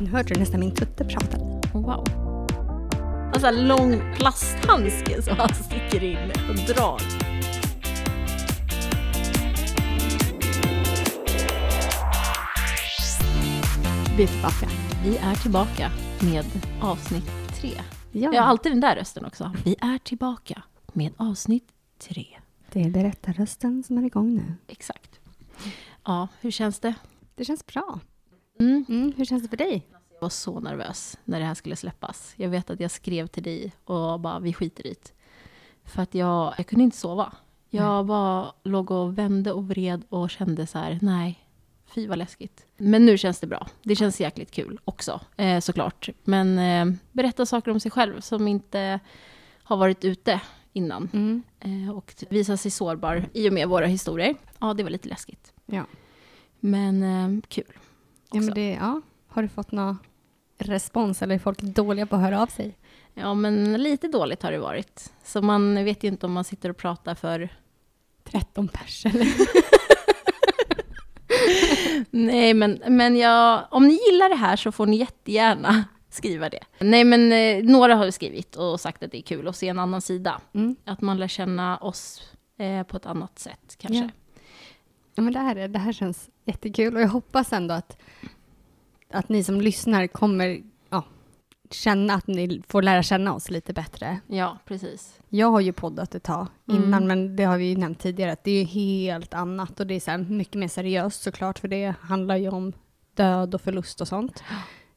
Nu hörde du nästan min tutte prata. Wow. En sån här lång plasthandske som han sticker in och drar. Vi är tillbaka. Vi är tillbaka med avsnitt tre. Ja, Jag har alltid den där rösten också. Vi är tillbaka med avsnitt tre. det är berättarrösten som är igång nu. Exakt. Ja, hur känns det? Det känns bra. Mm. Mm, hur känns det för dig? Jag var så nervös när det här skulle släppas. Jag vet att jag skrev till dig och bara, vi skiter i det. För att jag, jag kunde inte sova. Jag bara låg och vände och vred och kände så här, nej, fy vad läskigt. Men nu känns det bra. Det känns jäkligt kul också, eh, såklart. Men eh, berätta saker om sig själv som inte har varit ute innan. Mm. Eh, och visa sig sårbar i och med våra historier. Ja, det var lite läskigt. Ja. Men eh, kul. Ja, men det, ja. Har du fått någon respons eller är folk dåliga på att höra av sig? Ja, men lite dåligt har det varit. Så man vet ju inte om man sitter och pratar för... 13 pers eller? Nej, men, men jag, om ni gillar det här så får ni jättegärna skriva det. Nej, men eh, några har ju skrivit och sagt att det är kul att se en annan sida. Mm. Att man lär känna oss eh, på ett annat sätt kanske. Ja. Ja, men det, här, är- det här känns jättekul och jag hoppas ändå att, att ni som lyssnar kommer ja, känna att ni får lära känna oss lite bättre. Ja, precis. Jag har ju poddat ett tag Mm. innan, men det har vi ju nämnt tidigare, att det är helt annat och det är så mycket mer seriöst såklart, för det handlar ju om död och förlust och sånt.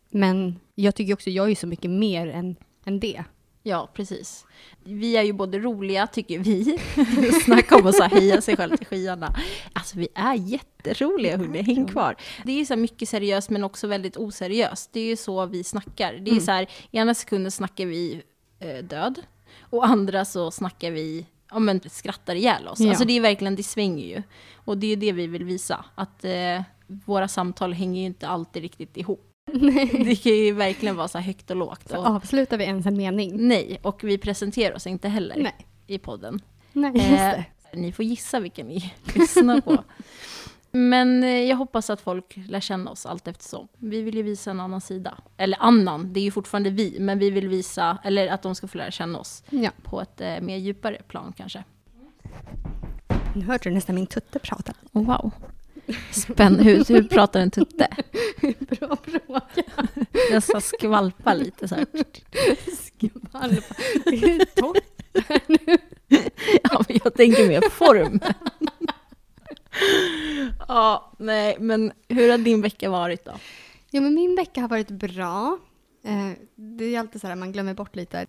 Men jag tycker också, jag är ju så mycket mer än, än det. Ja, precis. Vi är ju både roliga, tycker vi. Snacka om att så heja sig själv till skyarna. Alltså, vi är jätteroliga, hörni. Häng kvar. Det är ju så mycket seriöst, men också väldigt oseriöst. Det är ju så vi snackar. Det är Mm. så här, ena sekunden snackar vi eh, död, och andra så snackar vi Ja men skrattar ihjäl oss. Ja. Alltså det är verkligen, det svänger ju. Och det är det vi vill visa. Att eh, våra samtal hänger ju inte alltid riktigt ihop. Det kan ju verkligen vara så här högt och lågt. Så Och, avslutar vi ens en mening? Nej, och vi presenterar oss inte heller Nej. i podden. Nej, just Eh, det. ni får gissa vilken ni lyssnar på. Men eh, jag hoppas att folk lär känna oss allt eftersom. Vi vill ju visa en annan sida. Eller annan, det är ju fortfarande vi, men vi vill visa, eller att de ska få lära känna oss Ja. på ett eh, mer djupare plan kanske. Nu hörde du nästan min tutte prata. Oh, wow. Spänn, hur, hur pratar en tutte? Bra fråga. Jag ska skvalpa lite så här. Skvalpa. Det är torrt. Ja, men jag tänker mer form. ja, nej, men hur har din vecka varit då? Jo, men min vecka har varit bra. Eh, det är alltid så här, man glömmer bort lite.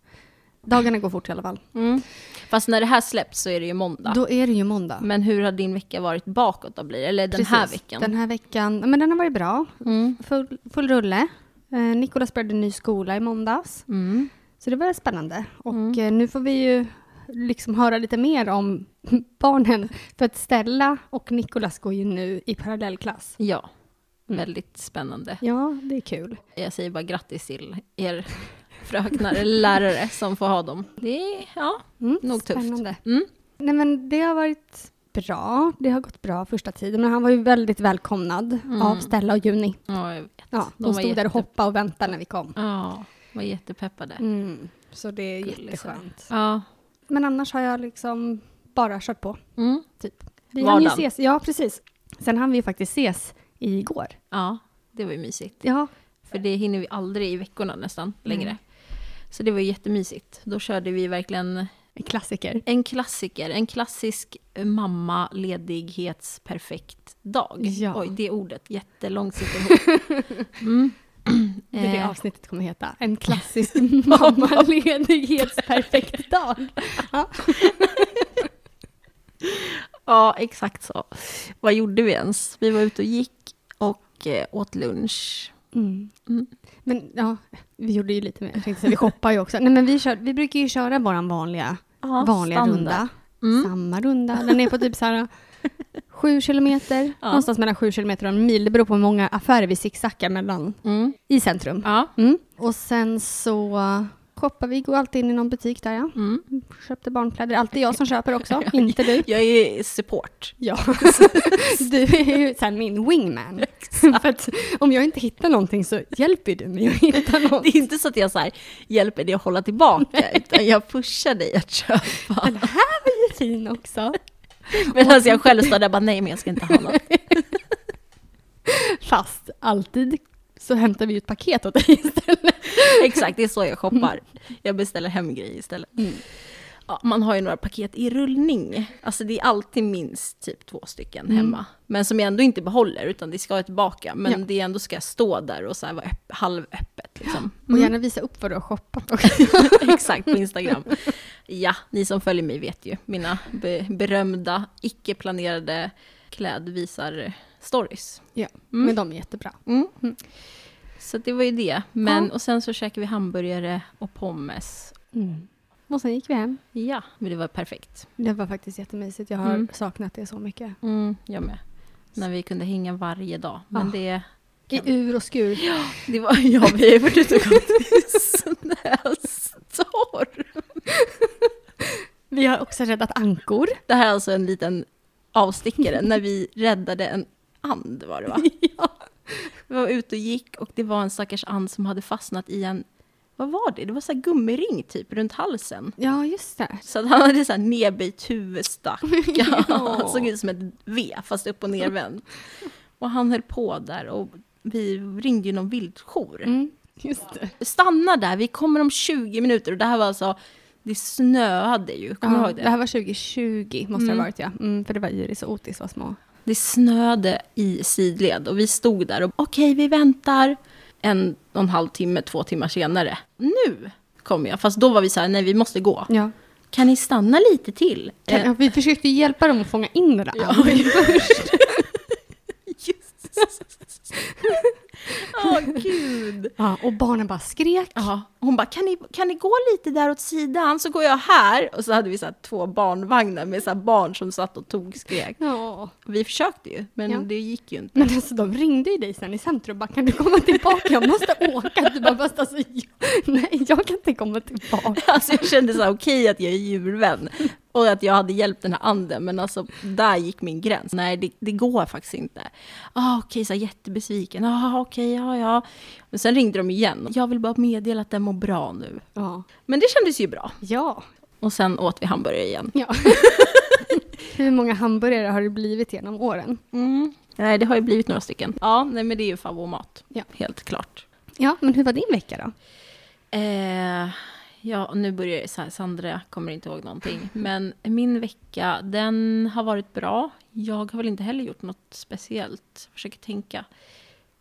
Dagarna går fort i alla fall. Mm. Fast när det här släpps så är det ju måndag. Då är det ju måndag. Men hur har din vecka varit bakåt då blir? Eller den här Precis. veckan? Den här veckan, men den har varit bra. Mm. Full, full rulle. Eh, Nikolas började ny skola i måndags. Mm. Så det var spännande. Och Mm. eh, nu får vi ju liksom höra lite mer om barnen. För att Stella och Nikolas går ju nu i parallellklass. Ja, Mm. väldigt spännande. Ja, det är kul. Jag säger bara grattis till er fröknar eller lärare som får ha dem. Det är, ja, Mm, Nog tufft. Spännande. Mm. Nej, men det har varit bra. Det har gått bra första tiden. Men han var ju väldigt välkomnad Mm. av Stella och Juni. ja jag vet. Ja, de, De stod där och jätte- hoppade och väntade när vi kom. Ja, var jättepeppade. Mm. Så det är Gullisar. jätteskönt. Ja. Men annars har jag liksom bara kört på. Mm. Vi hann ju ses. Ja, precis. Sen hann vi ju faktiskt ses igår. ja, det var ju mysigt. Ja, För det hinner vi aldrig i veckorna nästan längre. Nej. Så det var jättemysigt. Då körde vi verkligen en klassiker. en klassiker. En klassisk mamma ledighetsperfekt dag. Ja. Oj, det ordet. Jättelångt sitter ihop. Mm. Det är det Eh, avsnittet kommer heta. En klassisk mammaledighetsperfekt dag. Ja. Ja, exakt så. Vad gjorde vi ens? Vi var ute och gick och eh, åt lunch. Mm. Mm. Men ja, vi gjorde ju lite mer. Jag tänkte säga, vi shoppar ju också. Nej, men vi, kör, vi brukar ju köra vår vanliga, Ja, vanliga standard. runda. Mm. Samma runda. Den är på typ så här sju kilometer. Ja. Någonstans mellan sju kilometer och en mil. Det beror på hur många affärer vi zigzaggar mellan Mm. i centrum. Ja. Mm. Och sen så shoppar vi, går alltid in i någon butik där ja. Mm. Köpte barnkläder, alltid jag som köper också, inte du. Jag är support. Ja, du är ju så min wingman. För att om jag inte hittar någonting så hjälper du mig att hitta något. Det är inte så att jag så här, hjälper dig att hålla tillbaka, utan jag pushar dig att köpa. Den här var ju fin också. Medan jag själv står där och bara, nej men jag ska inte ha något. Fast alltid så hämtar vi ut paket åt dig istället. Exakt, det är så jag shoppar. Jag beställer hem grejer istället. Mm. Ja, man har ju några paket i rullning. Alltså det är alltid minst typ två stycken Mm. hemma. Men som jag ändå inte behåller, utan det ska jag tillbaka. Men Ja. det ändå ska stå där och så här vara öpp- halvöppet. Liksom. Och gärna visa upp vad du har shoppat också. Exakt, på Instagram. Ja, ni som följer mig vet ju. Mina be- berömda, icke-planerade klädvisar-stories. Ja, Mm. men de är jättebra. Mm. Mm. Så det var ju det. Men, Ja. Och sen så käkade vi hamburgare och pommes. Mm. Och sen gick vi hem. Ja, men det var perfekt. Det var faktiskt jättemysigt. Jag har Mm. saknat det så mycket. Mm, jag med. När vi kunde hänga varje dag. Men Ah. det, I ur och skur. det var... Ja, vi har ju varit ute och gått i snöstorm. Vi har också räddat ankor. Det här är alltså en liten avstickare. när vi räddade en and var det va? ja. Vi var ute och gick och det var en stackars and som hade fastnat i en... Vad var det? Det var så här gummiring typ runt halsen. ja, just det. Så att han hade så här nedböjt huvudstack. Ja. Han såg ut som ett V fast upp och nervänt. Och han höll på där och vi ringde ju någon viltjour. Mm. Just det. Stanna där, vi kommer om 20 minuter. Och det här var alltså, det snöade ju. Kommer du Ja, ihåg det? det här var 2020 måste det Mm. ha varit ja. Mm, för det var Iris och Otis var små. Det snöade i sidled och vi stod där och okej, vi väntar. En och en halv timme, två timmar senare. Nu kommer jag. Fast då var vi så här, nej vi måste gå. Ja. Kan ni stanna lite till? Kan, Eh, ja, vi försökte hjälpa dem att fånga in det där. Ja. Just. Åh gud. Ja, och barnen bara skrek. Ja, hon bara, kan ni, kan ni gå lite där åt sidan så går jag här. Och så hade vi så två barnvagnar med så barn som satt och tog skrek. Ja. Vi försökte ju, men Ja. det gick ju inte. Men alltså de ringde ju dig sen i centrum och bara kan du komma tillbaka? Jag måste åka. Du bara fast alltså jag, nej jag kan inte komma tillbaka. Alltså jag kände så här, okej att jag är djurvän och att jag hade hjälpt den här anden, men alltså där gick min gräns. Nej, det, det går faktiskt inte. Ah, okej, så här, jättebesviken. Ah, okej, ja, ja. Men sen ringde de igen. Jag vill bara meddela att den mår bra nu. Ja. Men det kändes ju bra. Ja. Och sen åt vi hamburgare igen. ja. Hur många hamburgare har det blivit genom åren? Mm. Nej, det har ju blivit några stycken. Ja, nej, men det är ju favoritmat. Ja. Helt klart. Ja, men hur var din vecka då? Eh, ja, nu börjar jag så här, Sandra kommer inte ihåg någonting. Men min vecka, den har varit bra. Jag har väl inte heller gjort något speciellt. Försöker tänka.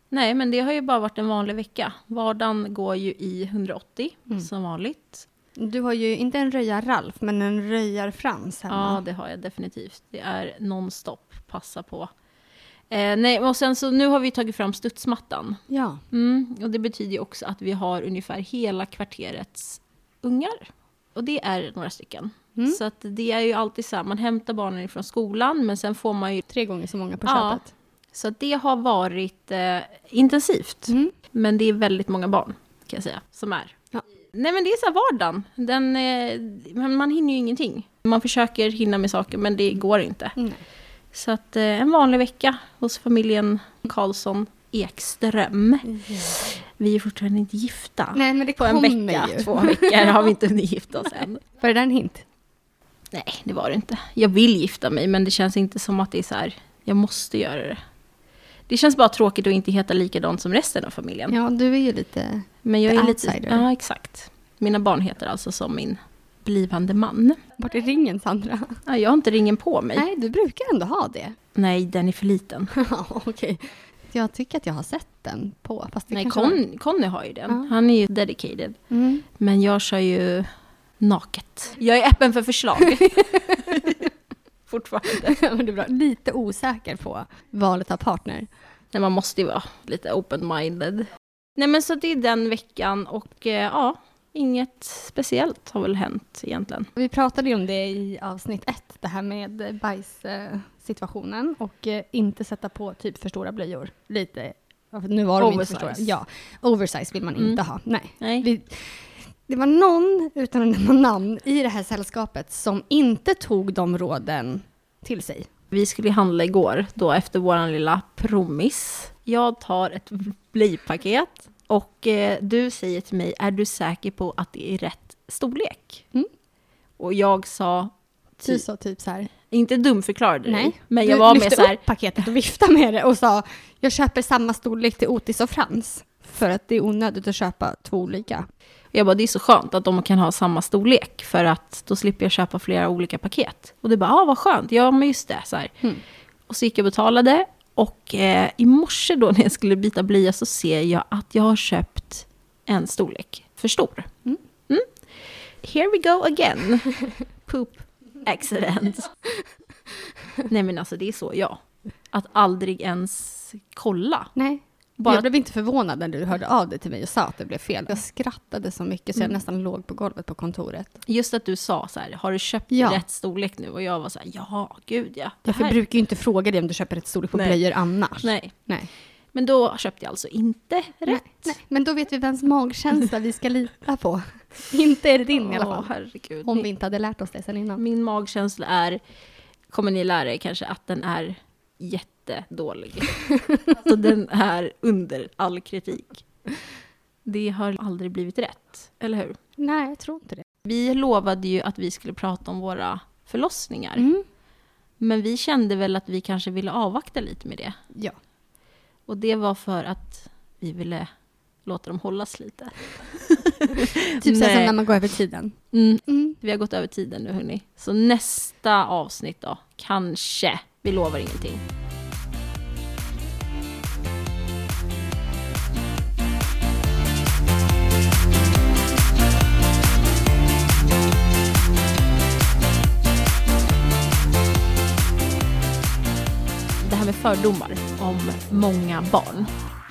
Nej, men det har ju bara varit en vanlig vecka. Vardagen går ju i 180 Mm. som vanligt. Du har ju inte en röjar-Ralf, men en röjar-Frans hemma. Ja, det har jag definitivt. Det är nonstop. Passa på. Eh, nej, och sen så nu har vi tagit fram studsmattan. Ja. Mm, och det betyder ju också att vi har ungefär hela kvarterets ungar. Och det är några stycken. Mm. Så att det är ju alltid så här, man hämtar barnen från skolan men sen får man ju... Tre gånger så många på Ja. köpet. Så det har varit eh, intensivt. Mm. Men det är väldigt många barn, kan jag säga, som är. Ja. Nej men det är så här vardagen. Den, eh, man hinner ju ingenting. Man försöker hinna med saker men det går inte. Nej. Så att eh, en vanlig vecka hos familjen Karlsson Ekström. Vi är fortfarande inte gifta. Nej, men det På en vecka, ju. två veckor har vi inte hunnit gifta oss än. Var det där en hint? Nej, det var det inte. Jag vill gifta mig, men det känns inte som att det är så här, jag måste göra det. Det känns bara tråkigt att inte heta likadant som resten av familjen. Ja, du är ju lite... men jag är lite... outsider. Ja, exakt. Mina barn heter alltså som min blivande man. Vart är ringen, Sandra? Ja, jag har inte ringen på mig. Nej, Nej, du brukar ändå ha det. den är för liten. Okej. Jag tycker att jag har sett den på, fast Nej, kanske var- Con, Conny har ju den. Ja. Han är ju dedicated. Mm. Men jag kör ju naket. Jag är öppen för förslag. Fortfarande. Ja, det är bra. Lite osäker på valet av partner. Nej, man måste ju vara lite open-minded. Nej, men så det är den veckan och eh, ja, inget speciellt har väl hänt egentligen. Vi pratade ju om det i avsnitt ett, det här med bajssituationen och eh, inte sätta på typ för stora blöjor. Lite, nu var de inte för Oversize. stora. Ja, oversize vill man Mm. inte ha. Nej. Nej. Vi, det var någon, utan att nämna namn, i det här sällskapet som inte tog de råden till sig. Vi skulle handla igår, då efter vår lilla promis. Jag tar ett blöjpaket och eh, du säger till mig, är du säker på att det är rätt storlek? Mm. Och jag sa, Du sa typ så här. inte dumförklarade dig, Nej, men du jag var med så här, upp paketet och viftade med det och sa jag köper samma storlek till Otis och Frans. För att det är onödigt att köpa två olika. jag bara, det är så skönt att de kan ha samma storlek, för att då slipper jag köpa flera olika paket. Och du bara, ah, vad skönt, ja men just det, så. Mm. Och så gick jag och betalade, och eh, i morse då när jag skulle byta blöja så ser jag att jag har köpt en storlek för stor. Mm. Mm. Here we go again. Poop accident. Nej men alltså det är så, ja. Att aldrig ens kolla. Nej. Bara- Jag blev inte förvånad när du hörde av dig till mig och sa att det blev fel. Jag skrattade så mycket så jag Mm. nästan låg på golvet på kontoret. Just att du sa så här, har du köpt Ja. rätt storlek nu? Och jag var så här, ja, gud ja. Jag här- brukar ju inte fråga dig om du köper ett storlek på Nej. blöjor annars. Nej, Nej. men då köpte jag alltså inte rätt. Nej, nej. Men då vet vi vems magkänsla vi ska lita på. Inte är det din i alla fall. herregud. Om vi inte hade lärt oss det sen innan. Min magkänsla är, kommer ni lära er kanske, att den är jättedålig. alltså den är under all kritik. Det har aldrig blivit rätt, eller hur? Nej, jag tror inte det. Vi lovade ju att vi skulle prata om våra förlossningar. Mm. Men vi kände väl att vi kanske ville avvakta lite med det. Ja. Och det var för att vi ville låta dem hållas lite. Typ så som när man går över tiden. Mm, Mm. vi har gått över tiden nu hörni. Så nästa avsnitt då, kanske. Vi lovar ingenting. Med fördomar om många barn.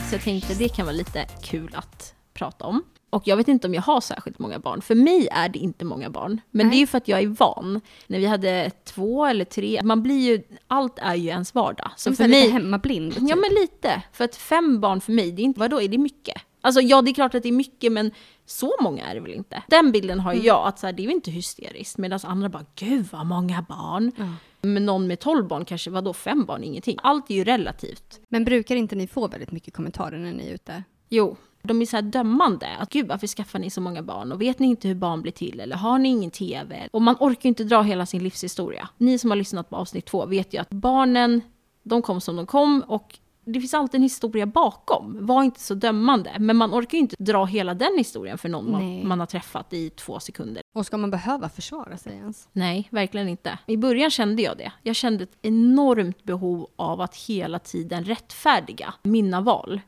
Så jag tänkte det kan vara lite kul att prata om. Och jag vet inte om jag har särskilt många barn. För mig är det inte många barn. Men Nej. det är ju för att jag är van. När vi hade två eller tre, man blir ju, allt är ju ens vardag. Så för för lite mig, hemmablind. Ja, typ. men lite. För att fem barn för mig, det är inte, vadå, är det mycket? Alltså ja, det är klart att det är mycket, men så många är det väl inte? Den bilden har ju jag, att så här, det är ju inte hysteriskt. Medan andra bara, gud vad många barn. Ja. Men någon med 12 barn kanske, vadå, fem barn, ingenting. Allt är ju relativt. Men brukar inte ni få väldigt mycket kommentarer när ni är ute? Jo, de är så här dömande. Att gud, varför skaffar ni så många barn? Och vet ni inte hur barn blir till? Eller har ni ingen TV? Och man orkar ju inte dra hela sin livshistoria. Ni som har lyssnat på avsnitt två vet ju att barnen, de kom som de kom och det finns alltid en historia bakom. Var inte så dömande. Men man orkar ju inte dra hela den historien för någon man, man har träffat i två sekunder. Och ska man behöva försvara sig ens? Nej, verkligen inte. I början kände jag det. Jag kände ett enormt behov av att hela tiden rättfärdiga mina val.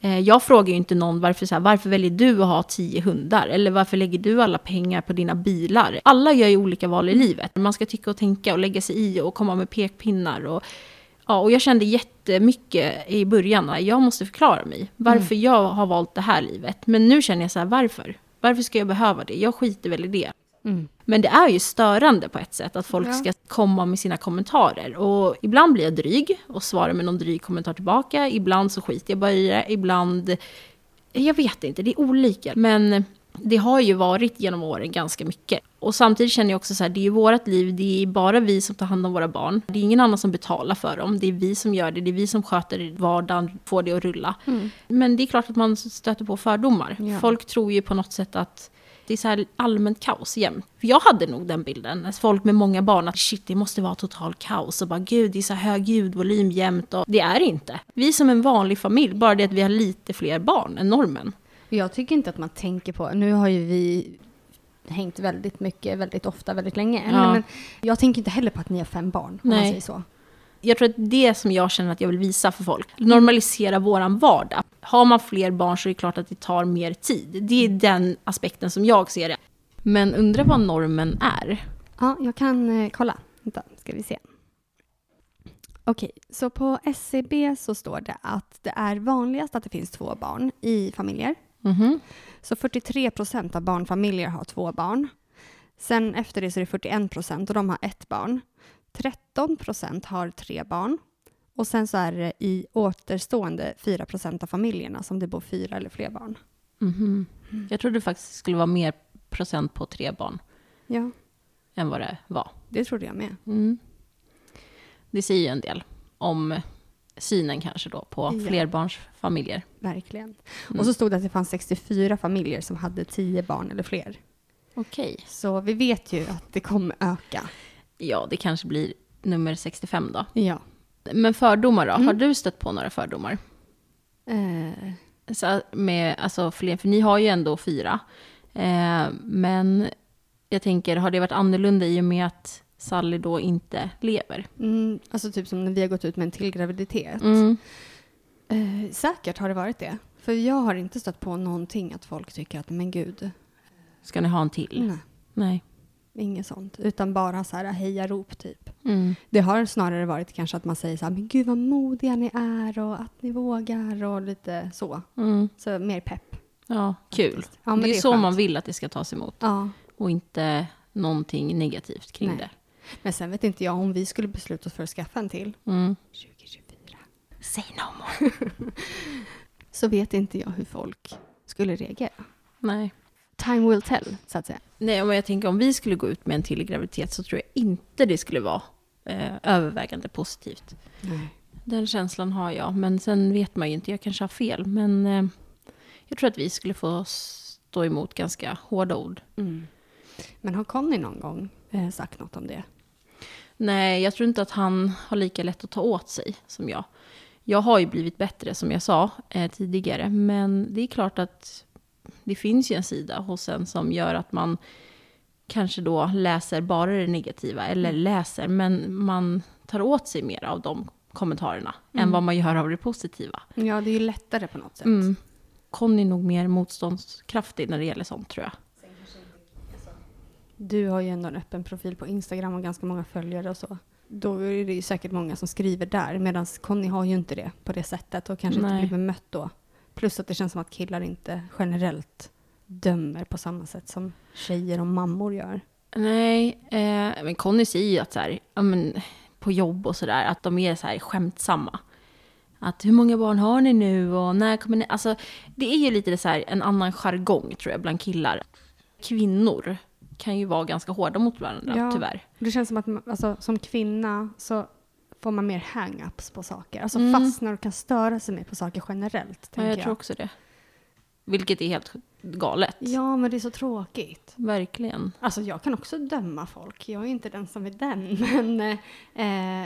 Eh, Jag frågar ju inte någon varför, så här, varför väljer du att ha tio hundar? Eller varför lägger du alla pengar på dina bilar? Alla gör ju olika val i livet. Man ska tycka och tänka och lägga sig i och komma med pekpinnar. Och, ja, och jag kände jättemycket i början, jag måste förklara mig. Varför jag har valt det här livet. Men nu känner jag så här, varför? Varför ska jag behöva det? Jag skiter väl i det. Mm. Men det är ju störande på ett sätt att folk Ja. ska komma med sina kommentarer. Och ibland blir jag dryg och svarar med någon dryg kommentar tillbaka. Ibland så skiter jag bara i det. Ibland... Jag vet inte, det är olika. Men det har ju varit genom åren ganska mycket. Och samtidigt känner jag också så här, det är ju vårt liv, det är bara vi som tar hand om våra barn. Det är ingen annan som betalar för dem, det är vi som gör det, det är vi som sköter vardagen, får det att rulla. Mm. Men det är klart att man stöter på fördomar. Ja. Folk tror ju på något sätt att det är så här allmänt kaos jämt. För jag hade nog den bilden, att folk med många barn, att shit det måste vara total kaos. Och bara gud, det är så hög ljudvolym jämt. Och det är det inte. Vi är som en vanlig familj, bara det att vi har lite fler barn än normen. Jag tycker inte att man tänker på, nu har ju vi hängt väldigt mycket, väldigt ofta, väldigt länge. Ja. Men jag tänker inte heller på att ni har fem barn, om man Nej. säger så. Jag tror att det är som jag känner att jag vill visa för folk. Normalisera våran vardag. Har man fler barn så är det klart att det tar mer tid. Det är den aspekten som jag ser det. Men undra vad normen är. Ja, jag kan eh, kolla. Vänta, ska vi se. Okej, så på SCB så står det att det är vanligast att det finns två barn i familjer. Mhm. Så 43 procent av barnfamiljer har två barn. Sen efter det så är det 41 procent och de har ett barn. 13 procent har tre barn. Och sen så är det i återstående 4 procent av familjerna som det bor fyra eller fler barn. Mhm. Jag trodde faktiskt det skulle vara mer procent på tre barn Ja, än vad det var. det trodde jag med. Mm. Det säger ju en del om synen kanske då på Ja. flerbarnsfamiljer. Verkligen. Mm. Och så stod det att det fanns 64 familjer som hade 10 barn eller fler. Okej. Så vi vet ju att det kommer öka. Ja, det kanske blir nummer 65 då. Ja. Men fördomar då? Mm. Har du stött på några fördomar? Eh, Så med, alltså fler, för ni har ju ändå fyra. Eh, men jag tänker, har det varit annorlunda i och med att Sally då inte lever? mm, alltså typ som när vi har gått ut med en till graviditet. Mm. Eh, säkert har det varit det. För jag har inte stött på någonting att folk tycker att men gud, Ska ni ha en till? nej, Nej. inget sånt. Utan bara så här hejarop typ. Mm. Det har snarare varit kanske att man säger så här, men gud vad modiga ni är och att ni vågar och lite så. Mm. Så mer pepp. Ja, kul. Ja, det är, är så skönt. man vill att det ska tas emot. Ja, Och inte någonting negativt kring Nej. det. Men sen vet inte jag om vi skulle besluta oss för att skaffa en till Mm. 2024. Say no more. Så vet inte jag hur folk skulle reagera. Nej. Time will tell, så att säga. Nej, men jag tänker om vi skulle gå ut med en till graviditet så tror jag inte det skulle vara eh, övervägande positivt. Nej. Den känslan har jag, men sen vet man ju inte, jag kanske har fel. Men eh, jag tror att vi skulle få stå emot ganska hårda ord. Mm. Men har Conny någon gång eh, sagt något om det? Nej, jag tror inte att han har lika lätt att ta åt sig som jag. Jag har ju blivit bättre som jag sa eh, tidigare, men det är klart att det finns ju en sida hos en som gör att man kanske då läser bara det negativa, eller läser, men man tar åt sig mer av de kommentarerna än vad man gör av det positiva. Ja, det är ju lättare på något sätt. Mm. Conny är nog mer motståndskraftig när det gäller sånt tror jag. Du har ju ändå en öppen profil på Instagram och ganska många följare och så. Då är det ju säkert många som skriver där, medan Conny har ju inte det på det sättet och kanske Nej. inte blir bemött då. Plus att det känns som att killar inte generellt dömer på samma sätt som tjejer och mammor gör. Nej, eh, men Conny säger ju att så här, ja, men, på jobb och sådär, att de är så här skämtsamma. Att hur många barn har ni nu och när kommer ni? Alltså, det är ju lite så här en annan jargong tror jag bland killar. Kvinnor kan ju vara ganska hårda mot varandra, Ja. tyvärr. Det känns som att alltså, som kvinna så får man mer hang-ups på saker. Alltså Mm. fastnar och kan störa sig mer på saker generellt. Ja, tänker jag tror också det. Vilket är helt galet. Ja, men det är så tråkigt. Verkligen. Alltså jag kan också döma folk. Jag är inte den som är den. Men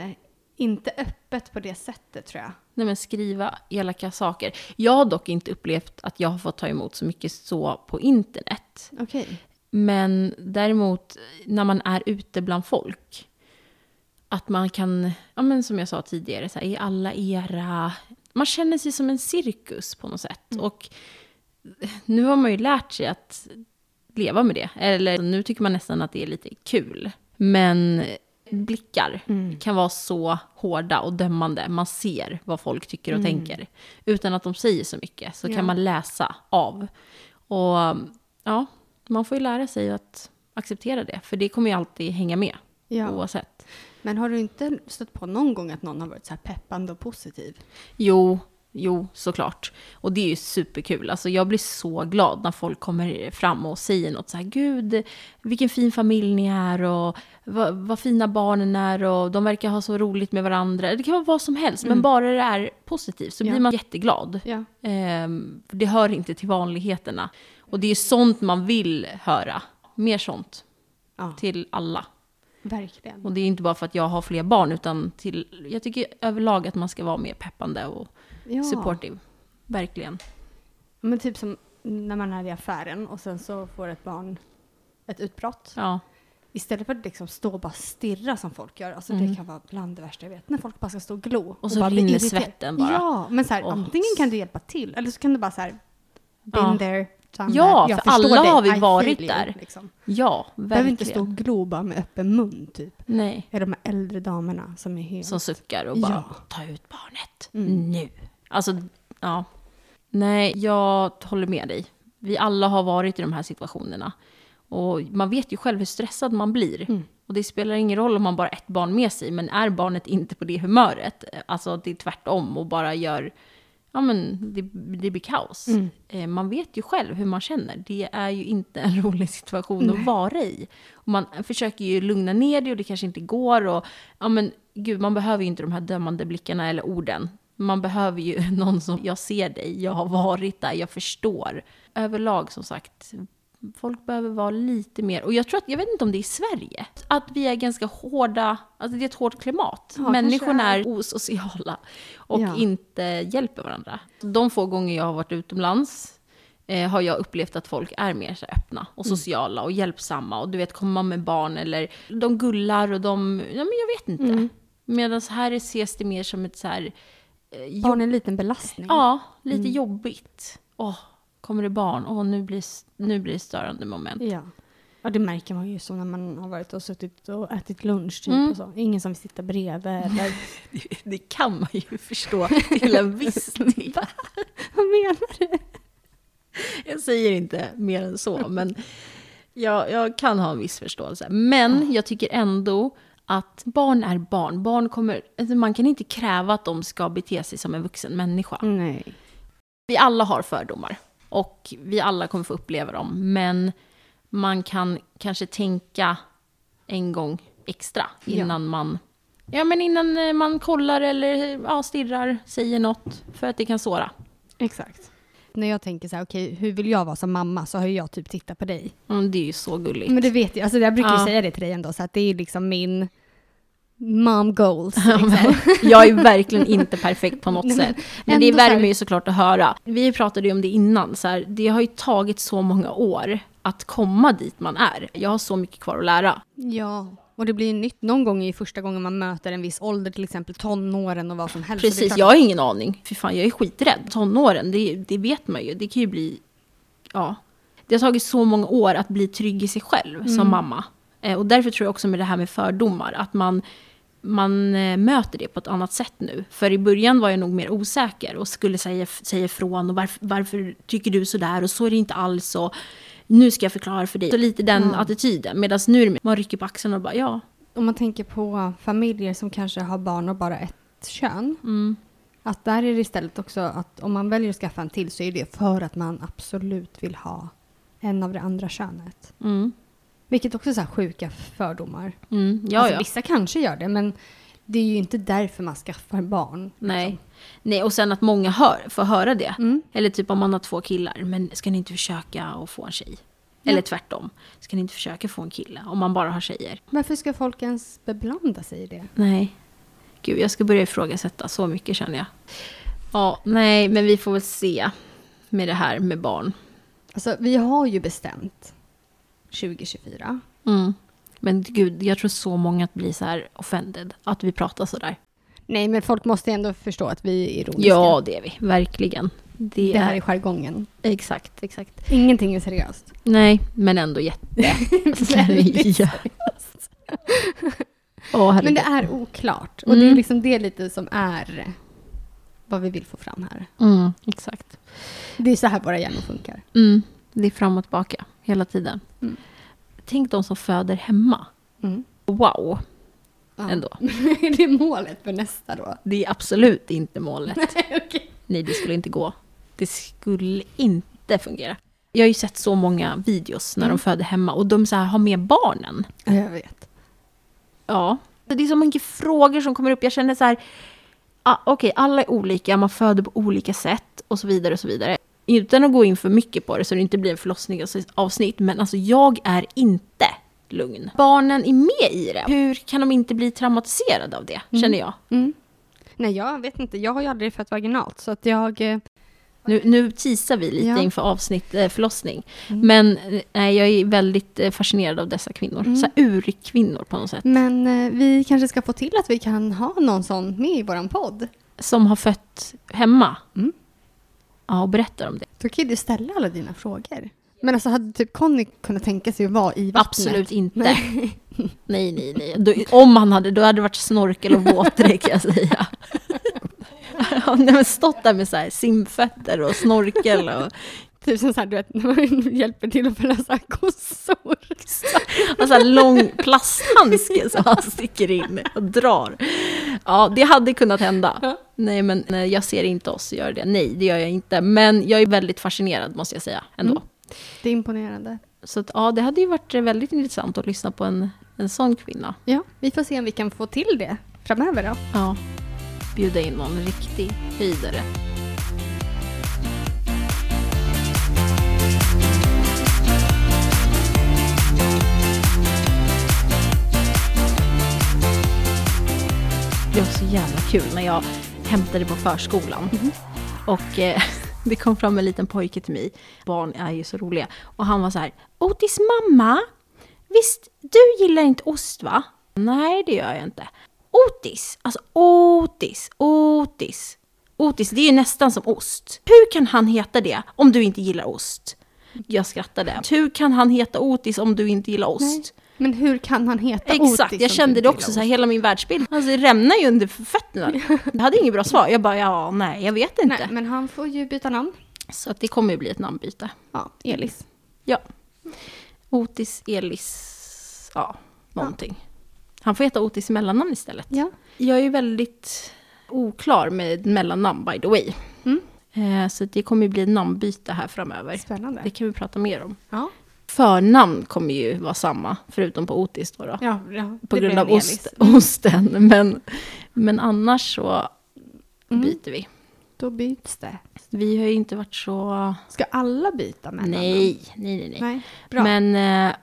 eh, inte öppet på det sättet tror jag. Nej, men skriva elaka saker. Jag har dock inte upplevt att jag har fått ta emot så mycket så på internet. Okej. Men däremot när man är ute bland folk. Att man kan, ja men som jag sa tidigare, så här, i alla era... Man känner sig som en cirkus på något sätt. Och nu har man ju lärt sig att leva med det. Eller nu tycker man nästan att det är lite kul. Men blickar kan vara så hårda och dömande. Man ser vad folk tycker och tänker. Utan att de säger så mycket så Ja. kan man läsa av. Och ja, man får ju lära sig att acceptera det. För det kommer ju alltid hänga med Ja. oavsett. Men har du inte stött på någon gång att någon har varit så här peppande och positiv? Jo, jo, såklart. Och det är ju superkul. Alltså jag blir så glad när folk kommer fram och säger något så här, gud, vilken fin familj ni är och vad, vad fina barnen är och de verkar ha så roligt med varandra. Det kan vara vad som helst, men bara det är positivt så Ja. blir man jätteglad. Ja. För det hör inte till vanligheterna. Och det är sånt man vill höra. Mer sånt Ja, till alla. verkligen. Och det är inte bara för att jag har fler barn, utan till, jag tycker överlag att man ska vara mer peppande och Ja. supportive. Verkligen. Men typ som när man är i affären och sen så får ett barn ett utbrott. Ja. Istället för att liksom stå och bara stirra som folk gör. Alltså Mm. det kan vara bland det värsta jag vet. När folk bara ska stå och glo. Och så bara rinner svetten bara. Ja, men så här, antingen kan du hjälpa till eller så kan du bara så här, been Ja. there, done Ja, that. Jag för alla dig. har vi I varit där. Liksom. Ja, Behöver verkligen. inte stå och glo bara med öppen mun typ. Nej. Är de här äldre damerna som är helt... Som suckar och bara, Ja. ta ut barnet. Mm. Nu. Alltså, ja. Nej, jag håller med dig. Vi alla har varit i de här situationerna. Och man vet ju själv hur stressad man blir. Mm. Och det spelar ingen roll om man bara har ett barn med sig, men är barnet inte på det humöret, alltså att det är tvärtom och bara gör ja men det, det blir kaos. Mm. Eh, man vet ju själv hur man känner. Det är ju inte en rolig situation Nej. att vara i. Och man försöker ju lugna ner det och det kanske inte går. Och, ja men gud, man behöver ju inte de här dömande blickarna eller orden. Man behöver ju någon som, jag ser dig, jag har varit där, jag förstår. Överlag som sagt, folk behöver vara lite mer, och jag tror att, jag vet inte om det är i Sverige, att vi är ganska hårda, alltså det är ett hårt klimat. Ja, Människorna kanske är osociala och Ja. inte hjälper varandra. De få gånger jag har varit utomlands eh, har jag upplevt att folk är mer så öppna och Mm. sociala och hjälpsamma. Och du vet, kommer man med barn eller de gullar och de, ja men jag vet inte. Mm. Medan här ses det mer som ett så här, eh, jobb, Barn är en liten belastning. ja, lite Mm. jobbigt. Åh, kommer det barn? Åh, nu blir, nu blir det störande moment. Ja. ja, det märker man ju så när man har varit och suttit och ätit lunch. Typ, Mm. och så. Ingen som vill sitta bredvid. Eller, Det kan man ju förstå till en viss del. vad menar du? Jag säger inte mer än så, men jag, jag kan ha en viss förståelse. Men jag tycker ändå att barn är barn. Barn kommer, alltså man kan inte kräva att de ska bete sig som en vuxen människa. Nej. Vi alla har fördomar och vi alla kommer få uppleva dem. Men man kan kanske tänka en gång extra Ja. innan man Ja, men innan eh, man kollar eller ja, stirrar, säger något, för att det kan såra. Exakt. När jag tänker så här, okej, hur vill jag vara som mamma? Så har jag typ tittat på dig. Mm, det är ju så gulligt. Men det vet jag, alltså jag brukar ju Ja. säga det till dig ändå, så att det är liksom min mom goals. Liksom. jag är verkligen inte perfekt på något sätt. Men det värmer ju såklart att höra. Vi pratade ju om det innan, så här, det har ju tagit så många år att komma dit man är. Jag har så mycket kvar att lära. Ja, och det blir ju nytt. Någon gång är ju första gången man möter en viss ålder, till exempel tonåren och vad som helst. Precis, jag har ingen aning. Fy fan, jag är skiträdd. Tonåren, det, det vet man ju. Det kan ju bli... Ja. Det har tagit så många år att bli trygg i sig själv som mamma. Eh, och därför tror jag också med det här med fördomar, att man, man eh, möter det på ett annat sätt nu. För i början var jag nog mer osäker och skulle säga, säga ifrån och varför, varför tycker du sådär och så är det inte alls och nu ska jag förklara för dig. Så lite den Ja. attityden. Medan nu är det man rycker på axlarna och bara ja. Om man tänker på familjer som kanske har barn och bara ett kön. Mm, Att där är det istället också att om man väljer att skaffa en till så är det för att man absolut vill ha en av det andra könet. mm, Vilket också är så här sjuka fördomar. mm, ja, alltså, ja. Vissa kanske gör det, men det är ju inte därför man skaffar barn. Nej. Nej, och sen att många hör, får höra det. Mm. Eller typ om man har två killar, men ska ni inte försöka att få en tjej? Ja. Eller tvärtom, ska ni inte försöka få en kille om man bara har tjejer? Varför ska folk ens beblanda sig i det? Nej. Gud, jag ska börja ifrågasätta så mycket känner jag. Ja, nej, men vi får väl se med det här med barn. Alltså, vi har ju bestämt 2024. Mm. Men gud, jag tror så många att blir så här offended, att vi pratar så där. Nej, men folk måste ändå förstå att vi är ironiska. Ja, det är vi, verkligen. Det, Det här är... är jargongen. Exakt, exakt. Ingenting är seriöst. Nej, men ändå jätte... Väldigt ja. Åh, Men det är oklart. Och det är Mm. liksom det lite som är vad vi vill få fram här. Mm, exakt. Det är så här våra hjärnor funkar. Mm, det är fram och tillbaka hela tiden. Mm. Tänk de som föder hemma. Mm. Wow, Ja. ändå. är det målet för nästa då? Det är absolut inte målet. Okej. Nej, det skulle inte gå. Det skulle inte fungera. Jag har ju sett så många videos när Mm. de föder hemma och de så här har med barnen. Ja, jag vet. Ja. Det är så mycket frågor som kommer upp. Jag känner så här, ah, okej, alla är olika, man föder på olika sätt och så vidare och så vidare. Utan att gå in för mycket på det så det inte blir en förlossningsavsnitt, men alltså jag är inte lugn. Barnen är med i det. Hur kan de inte bli traumatiserade av det, Mm. känner jag. Mm. Nej, jag vet inte. Jag har ju aldrig fött vaginalt, så att jag... eh, Nu, nu teasar vi lite Ja. inför avsnitt eh, förlossning. Mm. Men eh, nej, jag är väldigt eh, fascinerad av dessa kvinnor. Mm. Så här urkvinnor på något sätt. Men eh, vi kanske ska få till att vi kan ha någon sån med i våran podd. Som har fött hemma. Mm. Ja, och berättar om det. Då kan du ställa alla dina frågor. Men alltså hade typ Conny kunnat tänka sig att vara i vattnet? Absolut inte. Nej. Nej, nej, nej. Då, om han hade, då hade det varit snorkel och våtdräkt kan jag säga. Han hade stått där med så här simfötter och snorkel och, Typ som såhär, du vet, när man hjälper till att förlösa kossor. och så här lång plasthandske som han sticker in och drar. Ja, det hade kunnat hända. Ja. Nej, men nej, jag ser inte oss göra det. Nej, det gör jag inte. Men jag är väldigt fascinerad, måste jag säga, ändå. Mm. Det är imponerande. Så att, ja, det hade ju varit väldigt intressant att lyssna på en, en sån kvinna. Ja, vi får se om vi kan få till det framöver då. Ja. Bjuda in någon riktig höjdare. Det var så jävla kul när jag hämtade på förskolan. Och eh, det kom fram en liten pojke till mig. Barn är ju så roliga. Och han var så här, Otis mamma, visst du gillar inte ost va? Nej det gör jag inte. Otis, alltså Otis, Otis. Otis, det är ju nästan som ost. Hur kan han heta det om du inte gillar ost? Jag skrattade. Hur kan han heta Otis om du inte gillar ost? Nej. Men hur kan han heta Exakt, Otis jag som kände det också, så här, hela min världsbild. Alltså det rämnar ju under fötterna. Jag hade inget bra svar. Jag bara, ja, nej, jag vet inte. Nej, men han får ju byta namn. Så att det kommer ju bli ett namnbyte. Ja, Elis. Ja. Otis, Elis, ja, någonting. Han får heta Otis i mellannamn istället. Ja. Jag är ju väldigt oklar med mellannamn by the way. Mm. Eh, Så det kommer ju bli namnbyte här framöver. Spännande. Det kan vi prata mer om. Ja. Förnamn kommer ju vara samma, förutom på Otis då. då. Ja, ja, på grund av ost, osten. Men, men annars så Mm. byter vi. Då byts det. Vi har ju inte varit så... Ska alla byta mellannamn? Nej, nej, nej. nej. Nej, bra. Men eh,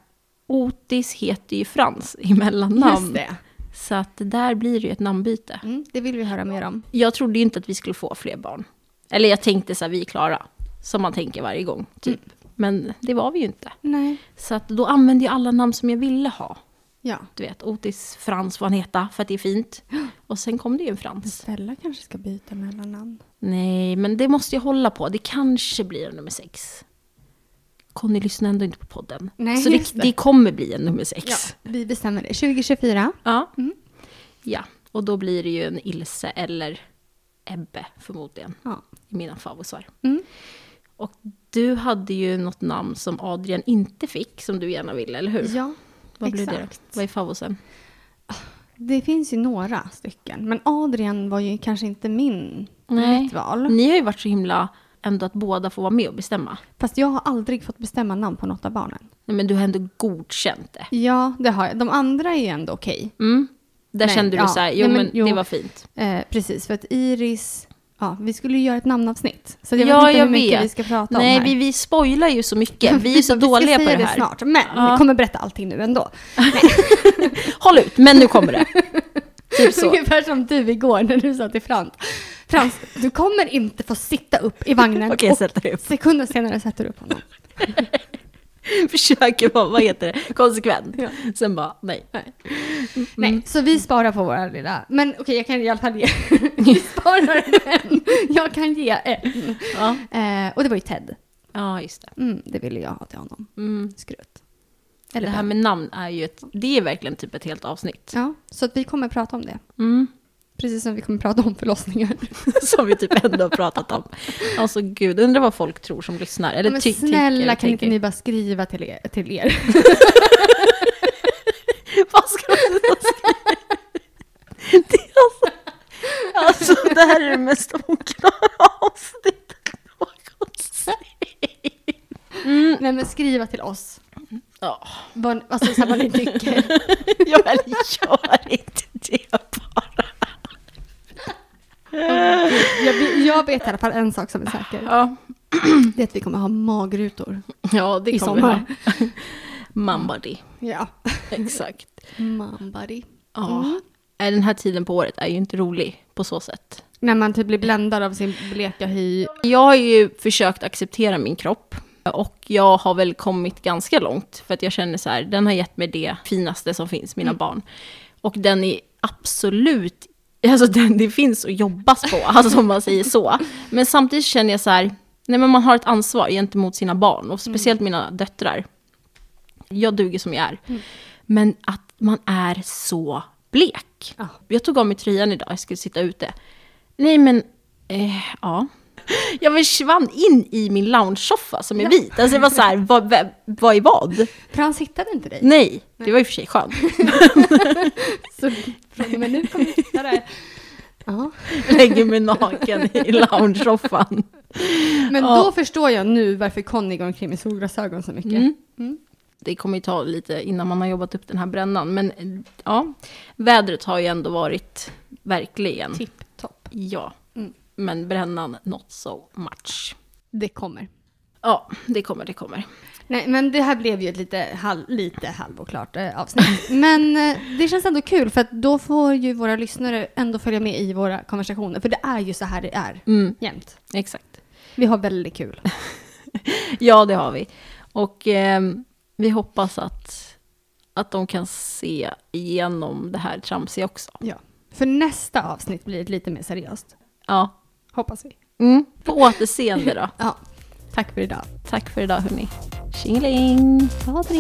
Otis heter ju Frans i mellannamn. Just det. Så att där blir det ju ett namnbyte. Mm, det vill vi höra mer om. Jag trodde ju inte att vi skulle få fler barn. Eller jag tänkte så här, vi är klara. Som man tänker varje gång, typ. Mm. Men det var vi ju inte. Nej. Så att då använde jag alla namn som jag ville ha. Ja. Du vet, Otis, Frans får han heta för att det är fint. Och sen kom det ju en Frans. Stella kanske ska byta mellannamn. Nej, men det måste jag hålla på. Det kanske blir en nummer sex. Conny lyssnar ändå inte på podden. Nej, så det, det. det kommer bli en nummer sex. Ja, vi bestämmer det. 2024. Ja. Mm. ja. Och då blir det ju en Ilse eller Ebbe förmodligen. Ja. I mina favosar. Mm. Och du hade ju något namn som Adrian inte fick, som du gärna ville, eller hur? Ja, Vad blev det exakt. Vad är favosen? Det finns ju några stycken. Men Adrian var ju kanske inte min, Nej. mitt val. Ni har ju varit så himla ändå att båda får vara med och bestämma. Fast jag har aldrig fått bestämma namn på något av barnen. Nej, men du har ändå godkänt det. Ja, det har jag. De andra är ju ändå okej. Mm. Där Nej, kände du ja. så här, jo Nej, men men, jo. det var fint. Eh, precis, för att Iris... Ja, vi skulle ju göra ett namnavsnitt. Så jag Ja, vet inte jag hur mycket vet. vi ska prata Nej, om här. vi, vi spoilar ju så mycket. Vi är så Vi ska dåliga på säga det här. snart, men Ja. vi kommer berätta allting nu ändå. Håll ut, men nu kommer det. typ så. Ungefär som du igår när du sa till Frans. Frans, du kommer inte få sitta upp i vagnen. Okej, och sätter upp. sekunder senare sätter du upp honom. Försöker vara, vad heter det, konsekvent. Ja. Sen bara, nej. Nej. Mm. Nej, så vi sparar på våra lilla... Men okej, jag kan i alla fall ge... vi sparar en. Jag kan ge en. Ja, Eh, och det var ju Ted. ja just det. Mm, det ville jag ha till honom. Mm. Skrutt. Det Eller här Ben. med namn är ju ett, det är verkligen typ ett helt avsnitt. Ja, så att vi kommer prata om det. Mm. Precis som vi kommer prata om förlossningar. Som vi typ ändå har pratat om. Alltså gud, undrar vad folk tror som lyssnar. Eller Men ty- snälla, tycker, kan inte ni bara skriva till er? Till er? Vad ska man skriva? Det alltså, alltså, det här är det mest oklara avsnittet någonsin. Nej, men skriva till oss. Ja, Vad, alltså så här, vad ni tycker. jag väl gör inte det bara. Jag, vet- i alla fall en sak som är säker. Ja, Det är att vi kommer ha magrutor. ja det I kommer sommar. vi ha. Mambody, Ja. exakt. Mambari. Ja. Mm. Den här tiden på året är ju inte rolig på så sätt. När man typ blir bländad av sin bleka hy. Jag har ju försökt acceptera min kropp. Och jag har väl kommit ganska långt. För att jag känner så här, den har gett mig det finaste som finns, mina barn. Och den är absolut, alltså den, det finns att jobbas på, alltså om man säger så. Men samtidigt känner jag så här, nej men man har ett ansvar gentemot sina barn. Och speciellt mina döttrar. Jag duger som jag är. Men att man är så blek. Ja. Jag tog av mig tröjan idag, jag skulle sitta ute. Nej men, eh, ja. Jag försvann in i min lounge-soffa som är vit. Alltså det var så här, vad, vad- vad är vad? För han hittade inte dig. Nej, det var i och för sig skönt. Så från och med nu kommer du hitta det. Ja. Lägger mig naken i lounge-soffan. Men Ja. då förstår jag nu varför Conny går omkring med solglasögon så mycket. Mm. Mm. Det kommer ju ta lite innan man har jobbat upp den här brännan. Men ja, vädret har ju ändå varit verkligen. Tipptopp. Ja. Men brännan not so much. Det kommer. Ja, det kommer, det kommer. Nej, men det här blev ju ett lite, halv, lite halvoklart eh, avsnitt. Men eh, det känns ändå kul för att då får ju våra lyssnare ändå följa med i våra konversationer. För det är ju så här det är Mm, jämt. exakt. Vi har väldigt kul. Ja, det har vi. Och ehm, vi hoppas att, att de kan se igenom det här tramsiga också. För nästa avsnitt blir ett lite mer seriöst. Ja. Hoppas vi. Mm. På återseende då. Ja. Tack för idag. Tack för idag hörni. Tjingeling! Ha det!